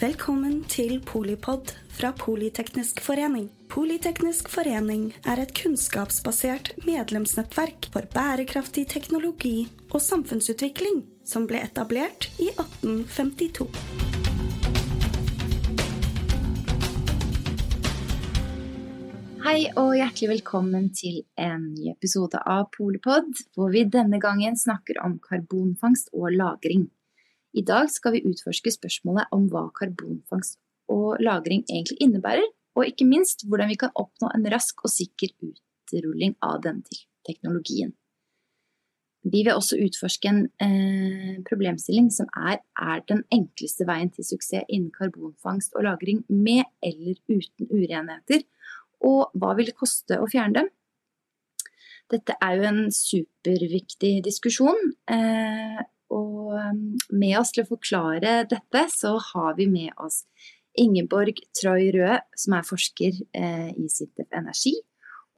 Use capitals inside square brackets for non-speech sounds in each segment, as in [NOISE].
Velkommen til Polipod fra Politeknisk forening. Politeknisk forening er et kunnskapsbasert medlemsnettverk for bærekraftig teknologi og samfunnsutvikling som ble etablert i 1852. Hei og hjertelig velkommen til en ny episode av Polipod, hvor vi denne gangen snakker om karbonfangst og -lagring. I dag skal vi utforske spørsmålet om hva karbonfangst og -lagring egentlig innebærer, og ikke minst hvordan vi kan oppnå en rask og sikker utrulling av denne teknologien. Vi vil også utforske en eh, problemstilling som er er den enkleste veien til suksess innen karbonfangst og -lagring med eller uten urenheter, og hva vil det koste å fjerne dem? Dette er jo en superviktig diskusjon. Eh, og um, med oss til å forklare dette, så har vi med oss Ingeborg Troy Røe, som er forsker eh, i Sintef Energi.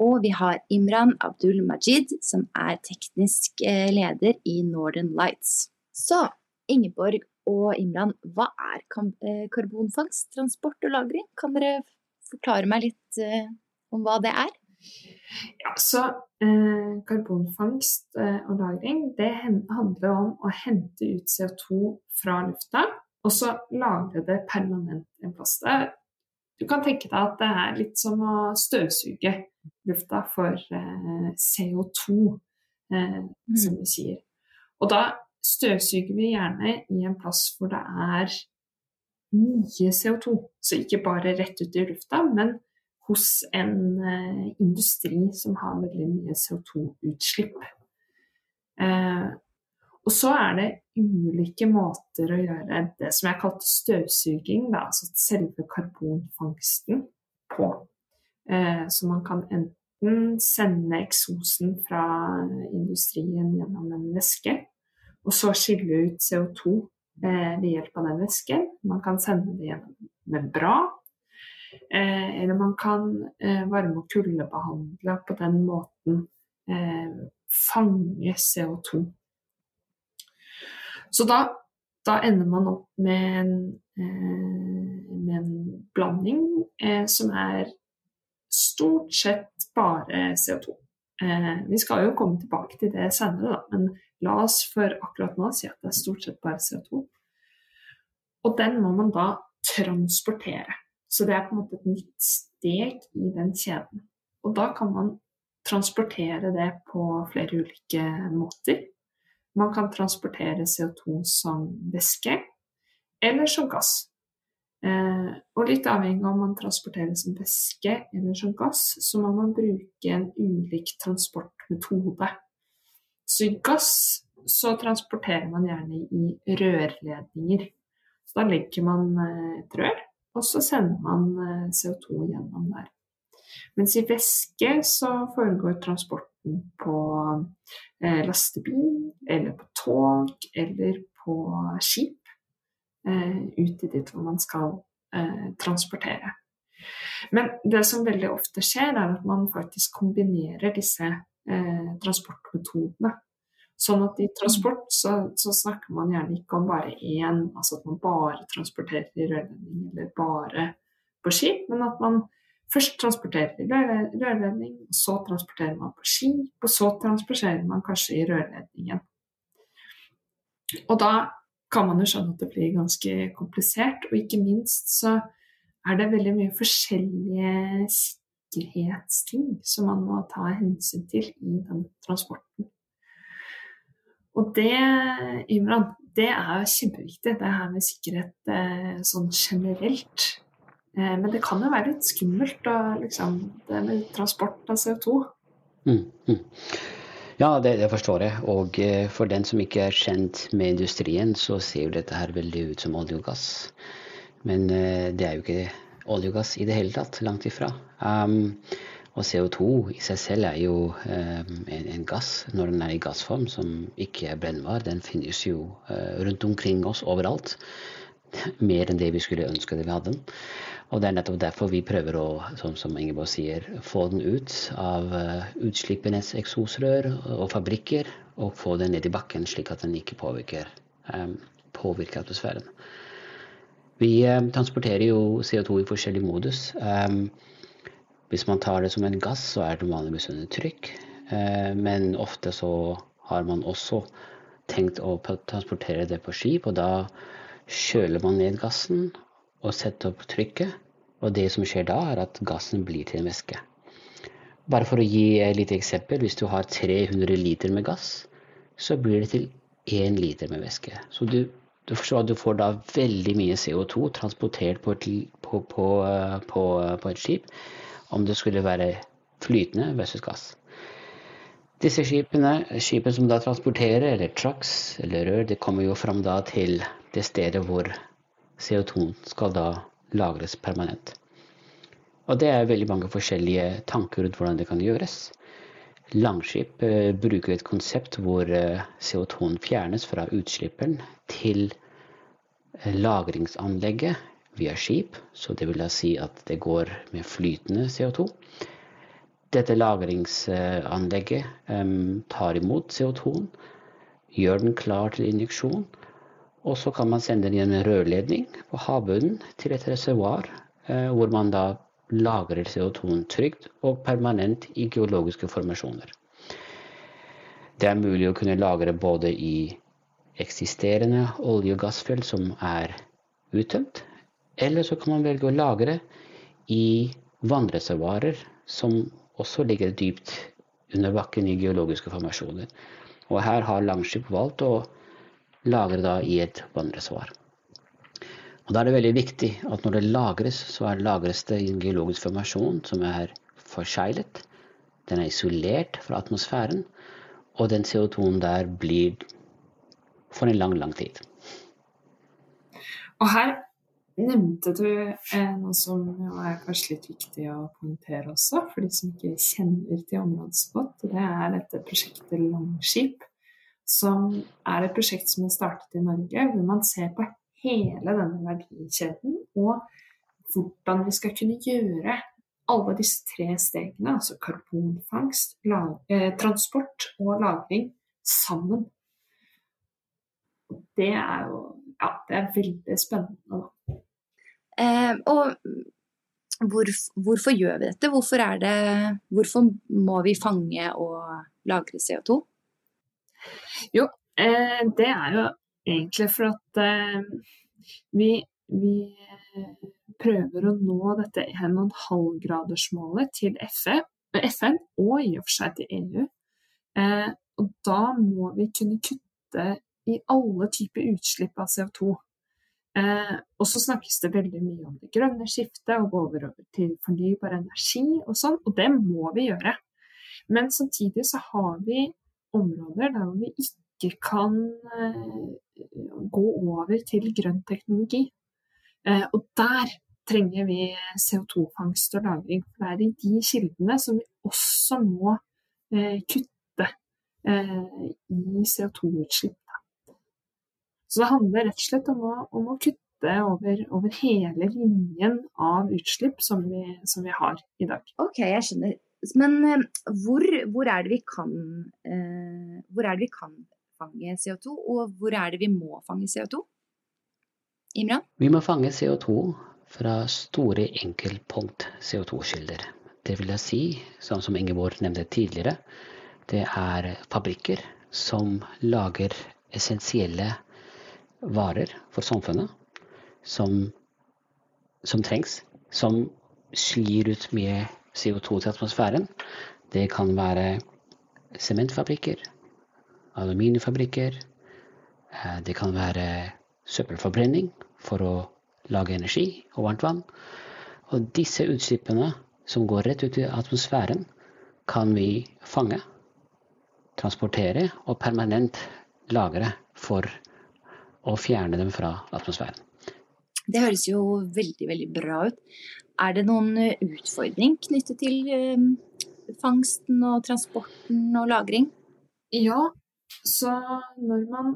Og vi har Imran Abdul Majid, som er teknisk eh, leder i Northern Lights. Så Ingeborg og Imran, hva er karbonfangst, transport og lagring? Kan dere forklare meg litt om hva det er? Ja, så eh, Karbonfangst eh, og -lagring det handler om å hente ut CO2 fra lufta og så lagre det permanent en plass. Du kan tenke deg at det er litt som å støvsuge lufta for eh, CO2, eh, mm. som vi sier. Og da støvsuger vi gjerne i en plass hvor det er mye CO2. Så ikke bare rett ut i lufta, men hos en uh, industri som har veldig mye CO2-utslipp. Uh, eh, og så er det ulike måter å gjøre det som jeg kalte støvsuging, da, altså selve karbonfangsten, på. Eh, så man kan enten sende eksosen fra industrien gjennom en væske, og så skille ut CO2 ved hjelp av den væsken. Man kan sende det gjennom membran Eh, eller man kan eh, varme- og kuldebehandle på den måten eh, fange CO2. Så da, da, ender man opp med en, med en blanding som er stort sett bare CO2. vi skal jo komme tilbake til det senere, da, men la oss for akkurat nå si at det er stort sett bare CO2. Og den må man da transportere. Så det er på en måte et nytt steg i den kjeden. Og da kan man transportere det på flere ulike måter. Man kan transportere CO2 som væske eller som gass. Eh, og litt avhengig av om man transporterer som væske eller som gass, så må man bruke en ulik transportmetode. Så i gass så transporterer man gjerne i rørledninger. Så da legger man eh, et rør og så sender man eh, CO2 gjennom der. Mens i væske så foregår transporten på eh, lastebil, eller på tog, eller på skip. Eh, ut i dit hvor man skal transportere. Men det som veldig ofte skjer, er at man faktisk kombinerer disse transportmetodene. Sånn at i transport så, så, snakker man gjerne ikke om bare én, altså at man bare transporterer i rørledning eller bare på skip, men at man først transporterer i rørledning, så transporterer man på skip, og så transporterer man kanskje i rørledningen. Og da kan man jo skjønne at det blir ganske komplisert, og ikke minst så er det veldig mye forskjellige sikkerhetsting som man må ta hensyn til i den transporten. Og det, Imran, det er kjempeviktig, det her med sikkerhet eh, sånn generelt. Eh, men det kan jo være litt skummelt, da, liksom, det med transport av CO2. Mm, mm. Ja, det, det, forstår jeg. Og eh, for den som ikke er kjent med industrien, så ser jo dette her veldig ut som olje og gass. Men det er jo ikke olje og gass i det hele tatt. Langt ifra. Um, og CO2 i seg selv er jo eh, en, en, gass når den er i gassform, som ikke er brennbar. Den finnes jo eh, rundt omkring oss overalt. [LAUGHS] Mer enn det vi skulle ønske det vi hadde den. Og det er nettopp derfor vi prøver å, som, som Ingeborg sier, få den ut av uh, utslippenes eksosrør og fabrikker, og få den ned i bakken slik at den ikke påvirker, påvirker atmosfæren. Vi transporterer jo CO2 i forskjellig modus. Hvis man tar det som en gass, så er det vanligvis under trykk. Men ofte så har man også tenkt å transportere det på skip, og da kjøler man ned gassen og setter opp trykket. Og det som skjer da, er at gassen blir til en væske. Bare for å gi et lite eksempel. Hvis du har 300 liter med gass, så blir det til 1 liter med væske. Så du, du forstår at du får da veldig mye CO2 transportert på et, på, på, på, på et skip om det skulle være flytende versus gass. Disse skipene, skipene som da transporterer, eller trucks eller rør, det kommer jo fram da til det stedet hvor CO2 skal da lagres permanent. Og det er veldig mange forskjellige tanker rundt hvordan det kan gjøres. Langskip eh, bruker et konsept hvor eh, CO2 fjernes fra utslipperen til eh, lagringsanlegget via skip. Så det vil da si at det går med flytende CO2. Dette lagringsanlegget um, tar imot CO2-en, gjør den klar til injeksjon, og så kan man sende den gjennom en rørledning på havbunnen til et reservoar, uh, hvor man da lagrer CO2-en trygt og permanent i geologiske formasjoner. Det er mulig å kunne lagre både i eksisterende olje- og gassfelt som er uttømt, eller så kan man velge å lagre i vannreservoarer som også ligger dypt under bakken i geologiske formasjoner. Og her har Langskip valgt å lagre da i et vannreservoar. Og Da er det veldig viktig at når det lagres, så er lagres det i en geologisk formasjon som er forseglet. Den er isolert fra atmosfæren, og den CO2-en der blir for en lang, lang tid. Og her nevnte du eh, noe som er kanskje litt viktig å poengtere også, for de som ikke kjenner til området så. Det er dette prosjektet Langskip, som er et prosjekt som er startet i Norge, hvor man ser på hele denne verdikjeden og hvordan vi skal kunne gjøre alle disse tre stegene, altså karbonfangst, eh, transport og lagring, sammen. Det er jo ja, det er veldig spennende. Eh, og hvor, hvorfor gjør vi dette? Hvorfor, det, hvorfor, må vi fange og lagre CO2? Jo, eh, det er jo egentlig for at eh, vi, vi, prøver å nå dette 1,5-gradersmålet til FN, og i og for seg til EU. Eh, og da må vi kunne kutte i alle typer utslipp av CO2. Eh, og så snakkes det veldig mye om det grønne skiftet og gå over til fornybar energi og sånn, og det må vi gjøre. Men samtidig så har vi områder der vi ikke kan eh, gå over til grønn teknologi. Eh, og der trenger vi CO2-fangst og -lagring. Det er i de kildene som vi også må eh, kutte eh, i CO2-utslipp. Så det handler rett og slett om å, om å kutte over, over, hele linjen av utslipp som vi, som vi, har i dag. Ok, jeg skjønner. Men eh, hvor, hvor, er det vi kan, eh, hvor er det vi kan fange CO2, og hvor er det vi må fange CO2? Imran? Vi må fange CO2 fra store enkeltpunkt CO2-kilder. Det vil jeg si, sånn som Ingeborg nevnte tidligere, det er fabrikker som lager essensielle varer for samfunnet som, som trengs, som slir ut mye CO2 til atmosfæren. Det kan være sementfabrikker, aluminiumfabrikker, eh, det kan være søppelforbrenning for å lage energi og varmt vann. Og disse utslippene som går rett ut i atmosfæren, kan vi fange, transportere og permanent lagre for og fjerne dem fra atmosfæren. Det høres jo veldig, veldig bra ut. Er det noen eh, utfordring knyttet til eh, fangsten og transporten og lagring? Ja, så når man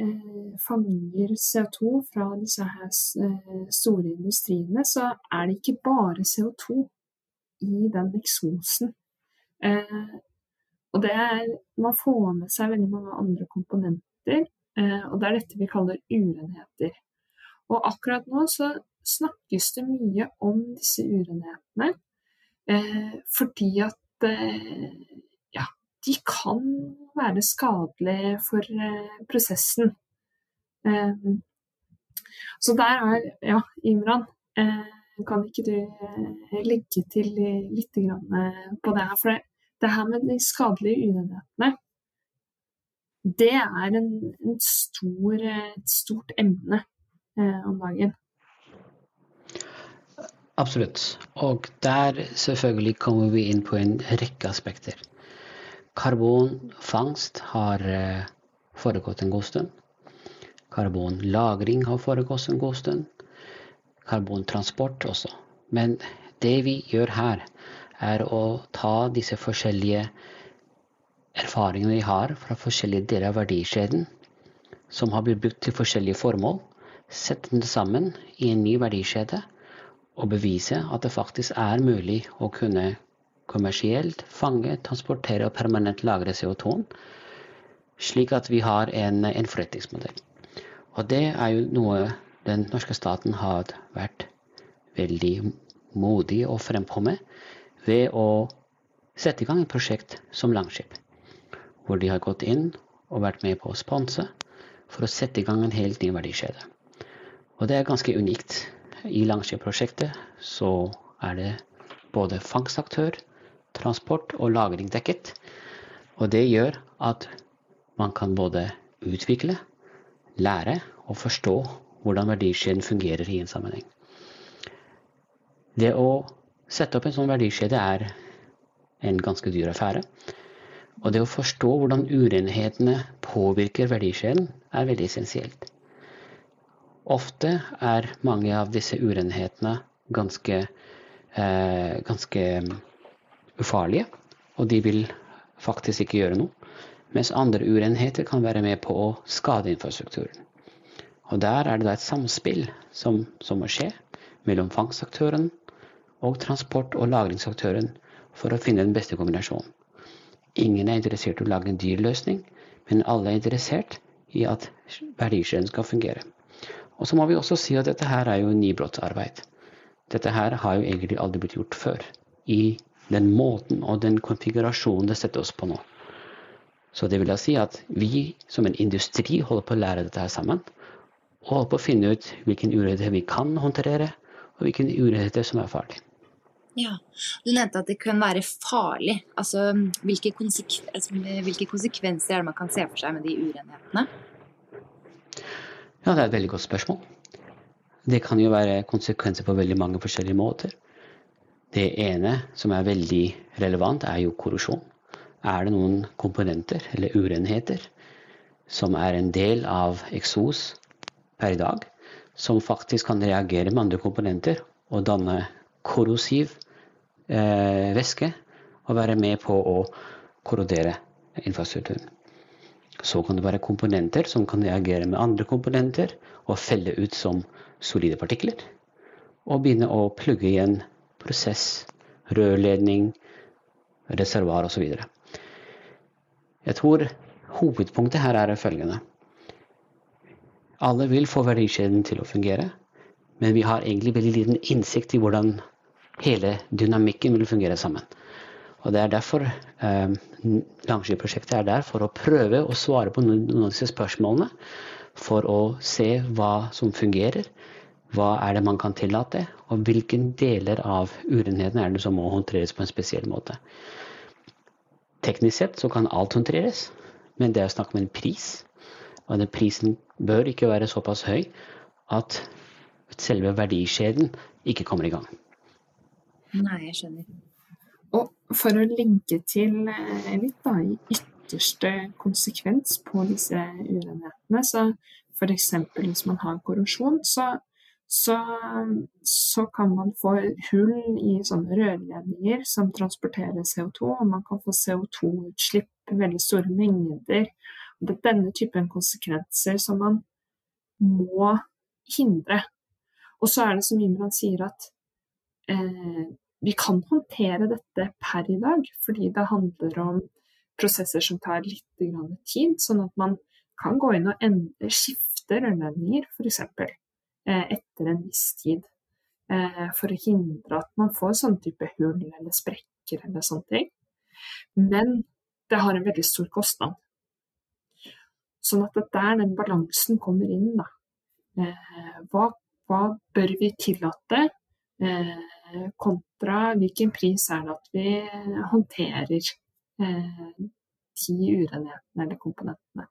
eh, fanger CO2 fra disse her eh, store industriene, så er det ikke bare CO2 i den eksosen. Eh, og det er Man får med seg veldig mange andre komponenter og det er dette vi kaller urenheter. Og akkurat nå så snakkes det mye om disse urenhetene eh, fordi at eh, ja, de kan være skadelige for eh, prosessen. Eh, så der er Ja, Imran, eh, kan ikke du eh, legge til litt på det her? For det, det her med de skadelige urenhetene det er en, en stor, et stort emne eh, om dagen. Absolutt. Og der selvfølgelig kommer vi inn på en rekke aspekter. Karbonfangst har eh, foregått en god stund. Karbonlagring har foregått en god stund. Karbontransport også. Men det vi gjør her, er å ta disse forskjellige erfaringene vi har fra forskjellige deler av verdikjeden, som har blitt brukt til forskjellige formål, sette dem sammen i en ny verdikjede og bevise at det faktisk er mulig å kunne kommersielt fange, transportere og permanent lagre CO2-en, slik at vi har en, en forretningsmodell. Og det er jo noe den norske staten har vært veldig modig og frempå med ved å sette i gang et prosjekt som Langskip hvor de har gått inn og vært med på å sponse for å sette i gang en helt ny verdikjede. Og det er ganske unikt. I Langskip-prosjektet så er det både fangstaktør, transport og lagring dekket. Og det gjør at man kan både utvikle, lære og forstå hvordan verdikjeden fungerer i en sammenheng. Det å sette opp en sånn verdikjede er en ganske dyr affære. Og det å forstå hvordan urenhetene påvirker verdikjeden, er veldig essensielt. Ofte er mange av disse urenhetene ganske, eh, ganske ufarlige, og de vil faktisk ikke gjøre noe. Mens andre urenheter kan være med på å skade infrastrukturen. Og der er det da et samspill som, som må skje mellom fangstaktøren og transport- og lagringsaktøren for å finne den beste kombinasjonen. Ingen er interessert i å lage en dyr løsning, men alle er interessert i at verdikjeden skal fungere. Og så må vi også si at dette her er jo nybrottsarbeid. Dette her har jo egentlig aldri blitt gjort før. I den måten og den konfigurasjonen det setter oss på nå. Så det vil da si at vi som en industri holder på å lære dette her sammen. Og holder på å finne ut hvilken uredighet vi kan håndtere, og hvilken uredighet som er farlig. Ja, Du nevnte at det kan være farlig. Altså, hvilke, konsekv altså, hvilke, konsekvenser er det man kan se for seg med de urenhetene? Ja, Det er et veldig godt spørsmål. Det kan jo være konsekvenser på veldig mange forskjellige måter. Det ene som er veldig relevant, er jo korrosjon. Er det noen komponenter eller urenheter som er en del av eksos per i dag, som faktisk kan reagere med andre komponenter og danne korrosiv eh, væske og være med på å korrodere infrastrukturen. Så kan det være komponenter som kan reagere med andre komponenter og felle ut som solide partikler. Og begynne å plugge igjen prosess, rørledning, reservoar osv. Jeg tror hovedpunktet her er følgende. Alle vil få verdikjeden til å fungere, men vi har egentlig veldig liten innsikt i hvordan hele dynamikken vil fungere sammen. Og det er derfor eh, Langskip-prosjektet er der for å prøve å svare på noen, av disse spørsmålene. For å se hva som fungerer, hva er det man kan tillate, og hvilke deler av urenheten er det som må håndteres på en spesiell måte. Teknisk sett så kan alt håndteres, men det er snakk om en pris. Og den prisen bør ikke være såpass høy at selve verdikjeden ikke kommer i gang. Nei, jeg skjønner. Og for å legge til eh, litt da, i ytterste konsekvens på disse urenhetene, så f.eks. hvis man har korrosjon, så, så, så, kan man få hull i sånne rørledninger som transporterer CO2, og man kan få CO2-utslipp i veldig store mengder. Og det er denne typen konsekvenser som man må hindre. Og så er det som Imran sier, at eh, vi kan håndtere dette per i dag, fordi det handler om prosesser som tar litt tid, sånn at man kan gå inn og endre, skifte rørledninger f.eks. eh, etter en viss tid. Eh, for å hindre at man får sånn type hull eller sprekker eller sånne ting. Men det har en veldig stor kostnad. Sånn at det der den balansen kommer inn, da. Eh, hva, hva, bør vi tillate, kontra hvilken pris er det at vi håndterer eh, ti urenhetene eller komponentene?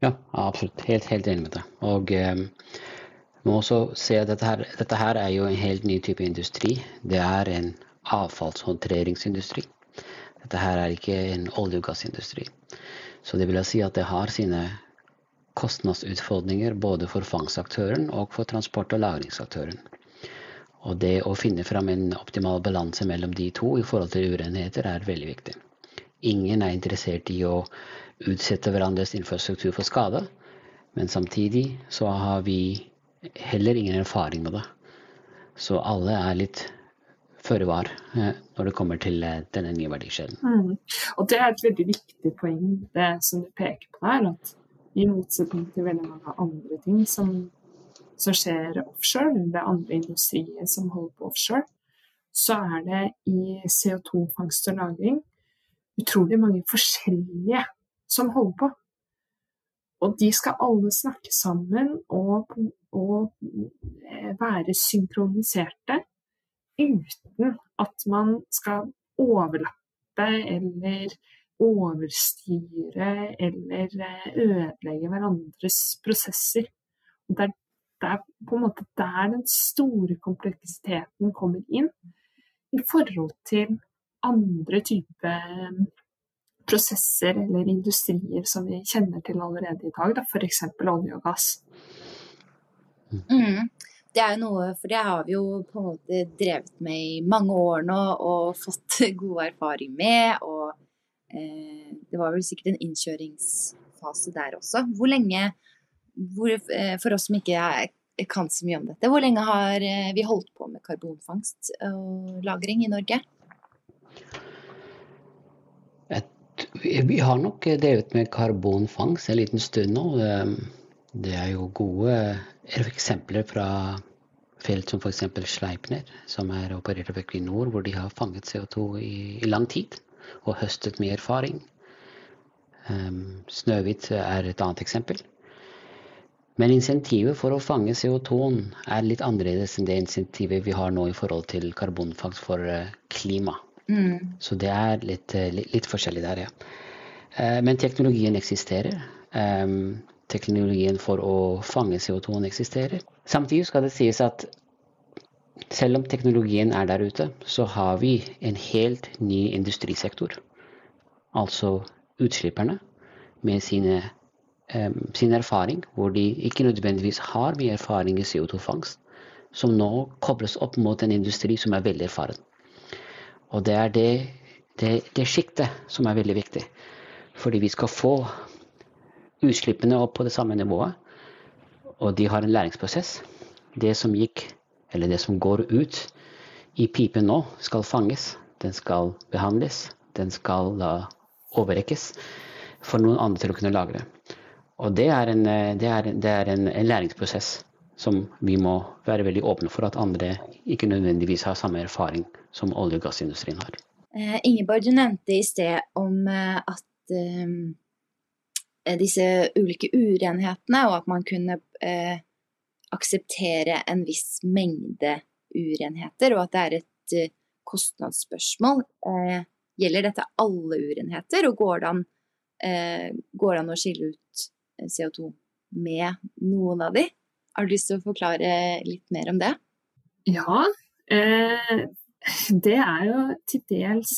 Ja, absolutt. Helt, helt enig med deg. Og eh, må også se at dette her, dette her er jo en helt ny type industri. Det er en avfallshåndteringsindustri. Dette her er ikke en olje- og gassindustri. Så det vil jeg si at det har sine kostnadsutfordringer både for fangstaktøren og for transport- og lagringsaktøren. Og det å finne fram en optimal balanse mellom de to i forhold til urenheter er veldig viktig. Ingen er interessert i å utsette hverandres infrastruktur for skade, men samtidig så har vi heller ingen erfaring med det. Så alle er litt føre var eh, når det kommer til eh, denne nye verdikjeden. Mm. Og det er et veldig viktig poeng, det som du peker på der. at i motsetning til veldig mange andre ting som, som skjer offshore, det andre industrier som holder på offshore, så er det i CO2-fangst og -lagring utrolig mange forskjellige som holder på. Og de skal alle snakke sammen og, og være synkroniserte uten at man skal overlappe eller overstyre eller eh, ødelegge hverandres prosesser. Og det er, det er på en måte der den store kompleksiteten kommer inn i forhold til andre typer eh, prosesser eller industrier som vi kjenner til allerede i dag, f.eks. olje og gass. Mm. Det er jo noe, for det har vi jo på en måte drevet med i mange år nå og fått [LAUGHS] god erfaring med. og Eh, det var vel sikkert en innkjøringsfase der også. Hvor lenge, hvor, eh, for oss som ikke kan så mye om dette, hvor lenge har eh, vi holdt på med karbonfangst og -lagring i Norge? Et, vi har nok drevet med karbonfangst en liten stund nå. Det er jo gode eksempler fra felt som f.eks. Sleipner, som er operert av Equinor, hvor de har fanget CO2 i, i lang tid og høstet mye erfaring. Um, Snøhvit er et annet eksempel. Men insentivet for å fange CO2-en er litt annerledes enn det insentivet vi har nå i forhold til karbonfangst for uh, klima. Mm. Så det er litt, uh, litt, litt, forskjellig der, ja. Uh, men teknologien eksisterer. Teknologien for å fange CO2-en eksisterer. Samtidig skal det sies at selv om teknologien er der ute, så har vi en helt ny industrisektor. Altså utslipperne med sine, sin erfaring, hvor de ikke nødvendigvis har mye erfaring i CO2-fangst, som nå kobles opp mot en industri som er veldig erfaren. Og det er det, det, det sjiktet som er veldig viktig. Fordi vi skal få utslippene opp på det samme nivået, og de har en læringsprosess. Det som gikk eller det som går ut i pipen nå, skal fanges. Den skal behandles. Den skal overrekkes for noen andre til å kunne lagre. Og det er, en, det er, det er en, læringsprosess som vi må være veldig åpne for at andre ikke nødvendigvis har samme erfaring som olje- og gassindustrien har. Eh, Ingeborg, du nevnte i sted om eh, at eh, disse ulike urenhetene, og at man kunne eh, akseptere en viss mengde urenheter, og at det er et kostnadsspørsmål. Gjelder dette alle urenheter, og går det, an, går det an å skille ut CO2 med noen av de? Har du lyst til å forklare litt mer om det? Ja, det er jo til dels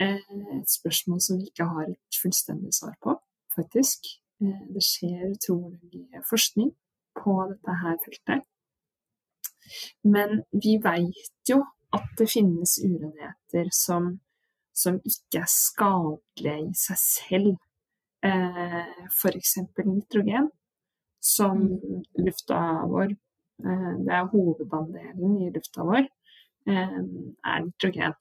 et spørsmål som vi ikke har et fullstendig svar på, faktisk. Det skjer utrolig mye forskning på dette her feltet. Men vi veit jo at det finnes urenheter som, som ikke er skadelige i seg selv. Eh, F.eks. nitrogen, som mm. lufta vår eh, Det er hovedandelen i lufta vår, eh, er nitrogen.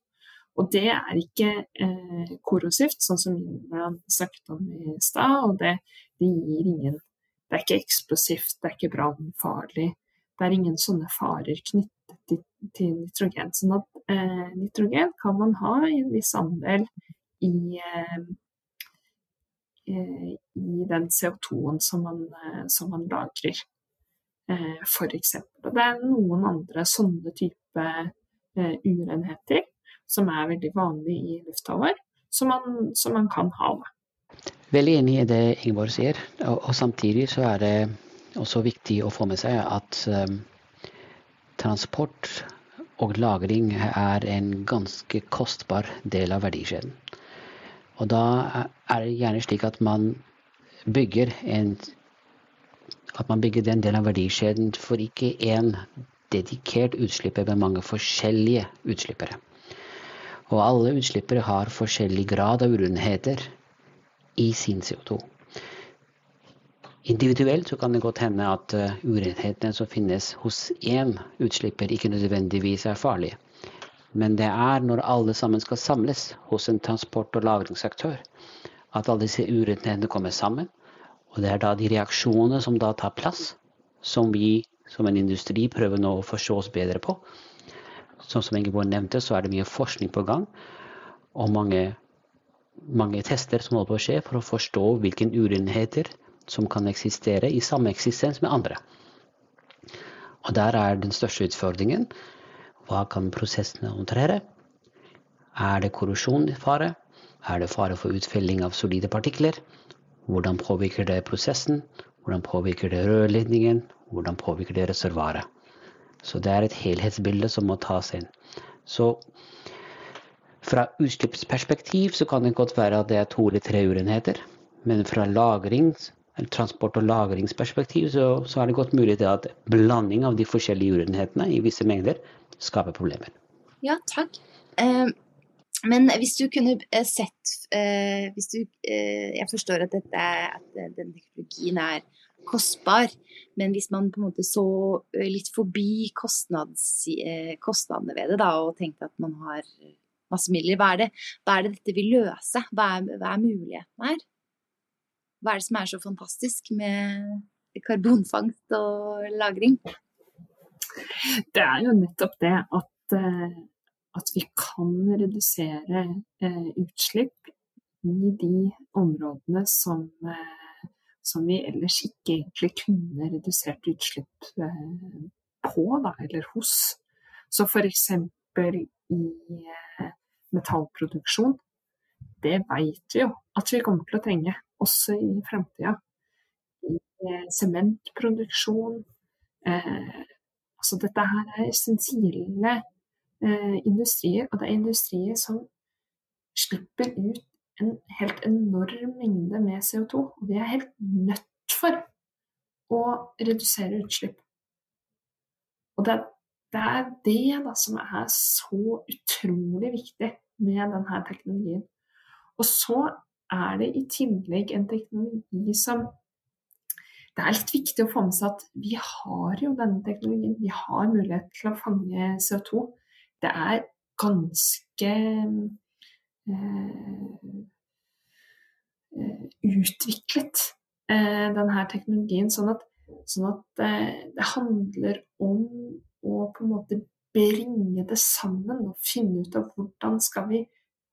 Og det er ikke eh, korrosivt, sånn som Imran snakket om i stad. Og det, det, gir ingen det er ikke eksplosivt, det er ikke brannfarlig. det er ingen sånne farer knyttet til, til nitrogen. Sånn at eh, nitrogen kan man ha i en viss andel i, eh, i den CO2-en som, eh, som, man lagrer, eh, f.eks. Det er noen andre sånne type eh, urenheter som er veldig vanlig i lufta vår, som man, som man kan ha. Veldig enig i det Ingeborg sier. Og, og, samtidig så er det også viktig å få med seg at um, transport og lagring er en ganske kostbar del av verdikjeden. Og da er det gjerne slik at man bygger en at man bygger den delen av verdikjeden for ikke én dedikert utslipper, men mange forskjellige utslippere. Og alle utslippere har forskjellig grad av urenheter i sin CO2. Individuelt så kan det godt hende at uh, urenhetene som finnes hos én utslipper, ikke nødvendigvis er farlige. Men det er når alle sammen skal samles hos en transport- og lagringsaktør, at alle disse urenhetene kommer sammen. Og det er da de reaksjonene som da tar plass, som vi som en industri prøver nå å forstå oss bedre på. Sånn som Ingeborg nevnte, så er det mye forskning på gang. Og mange mange tester som holder på å skje for å forstå hvilke urenheter som kan eksistere i sameksistens med andre. Og der er den største utfordringen hva kan prosessene håndtere? Er det korrosjon i fare? Er det fare for utfelling av solide partikler? Hvordan påvirker det prosessen? Hvordan påvirker det rørledningen? Hvordan påvirker det reservoaret? Så det er et helhetsbilde som må tas inn. Så fra utslippsperspektiv så kan det godt være at det er to eller tre urenheter. Men fra lagrings, transport- og lagringsperspektiv så, så, er det godt mulig at blanding av de forskjellige urenhetene i visse mengder skaper problemer. Ja, takk. Eh, men hvis du kunne eh, sett eh, hvis du, eh, Jeg forstår at, dette, at den teknologien er kostbar, men hvis man på en måte så eh, litt forbi kostnads, eh, kostnadene ved det da, og tenkte at man har masse midler. Hva er det, hva er det dette vil løse? Hva er, hva er muligheten her? Hva er det som er så fantastisk med karbonfangst og -lagring? Det er jo nettopp det at, eh, at vi kan redusere eh, utslipp i de områdene som, eh, som vi ellers ikke egentlig kunne redusert utslipp på, da, eller hos. Så f.eks. i metallproduksjon, det vet vi jo at vi kommer til å trenge også i framtida. Sementproduksjon. Eh, altså dette her er essensielle eh, industrier, og det er industrier som slipper ut en helt enorm mengde med CO2. Og vi er helt nødt for å redusere utslipp. Og det, det er det da, som er så utrolig viktig med denne teknologien. Og så er det i tillegg en teknologi som Det er litt viktig å få med seg at vi har jo denne teknologien. Vi har mulighet til å fange CO2. Det er ganske eh, eh, utviklet, eh, denne teknologien. Sånn at, sånn at eh, det handler om å på en måte bringe det sammen og finne ut av hvordan skal vi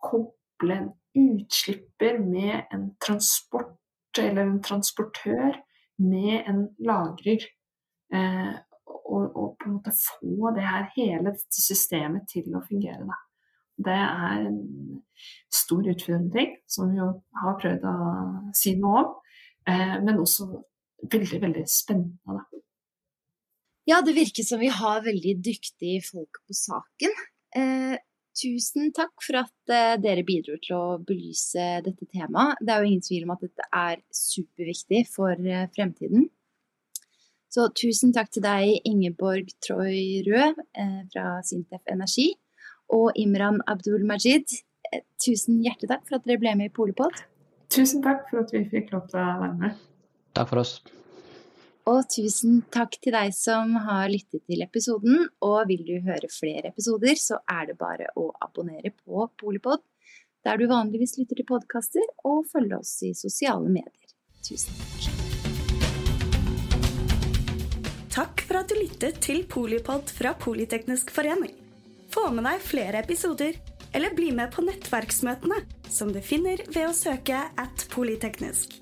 koble en utslipper med en transport eller en transportør med en lagrer. Eh, og, og, på en måte få det her, hele dette systemet til å fungere. Da. Det er en stor utfordring, som vi jo har prøvd å si noe om. Eh, men også veldig, veldig spennende. Da. Ja, det virker som vi har veldig dyktige folk på saken. Eh, tusen takk for at eh, dere bidro til å belyse dette temaet. Det er jo ingen tvil om at dette er superviktig for eh, fremtiden. Så tusen takk til deg, Ingeborg Troy Rød eh, fra Sintef Energi, og Imran Abdul Majid. Tusen hjertelig takk for at dere ble med i Polipod. Tusen takk for at vi fikk lov til å være med. Takk for oss. Og tusen takk til deg som har lyttet til episoden. Og vil du høre flere episoder, så er det bare å abonnere på Polipod, der du vanligvis lytter til podkaster, og følge oss i sosiale medier. Tusen takk. Takk for at du lyttet til Polipod fra Politeknisk forening. Få med deg flere episoder, eller bli med på nettverksmøtene, som du finner ved å søke at polyteknisk,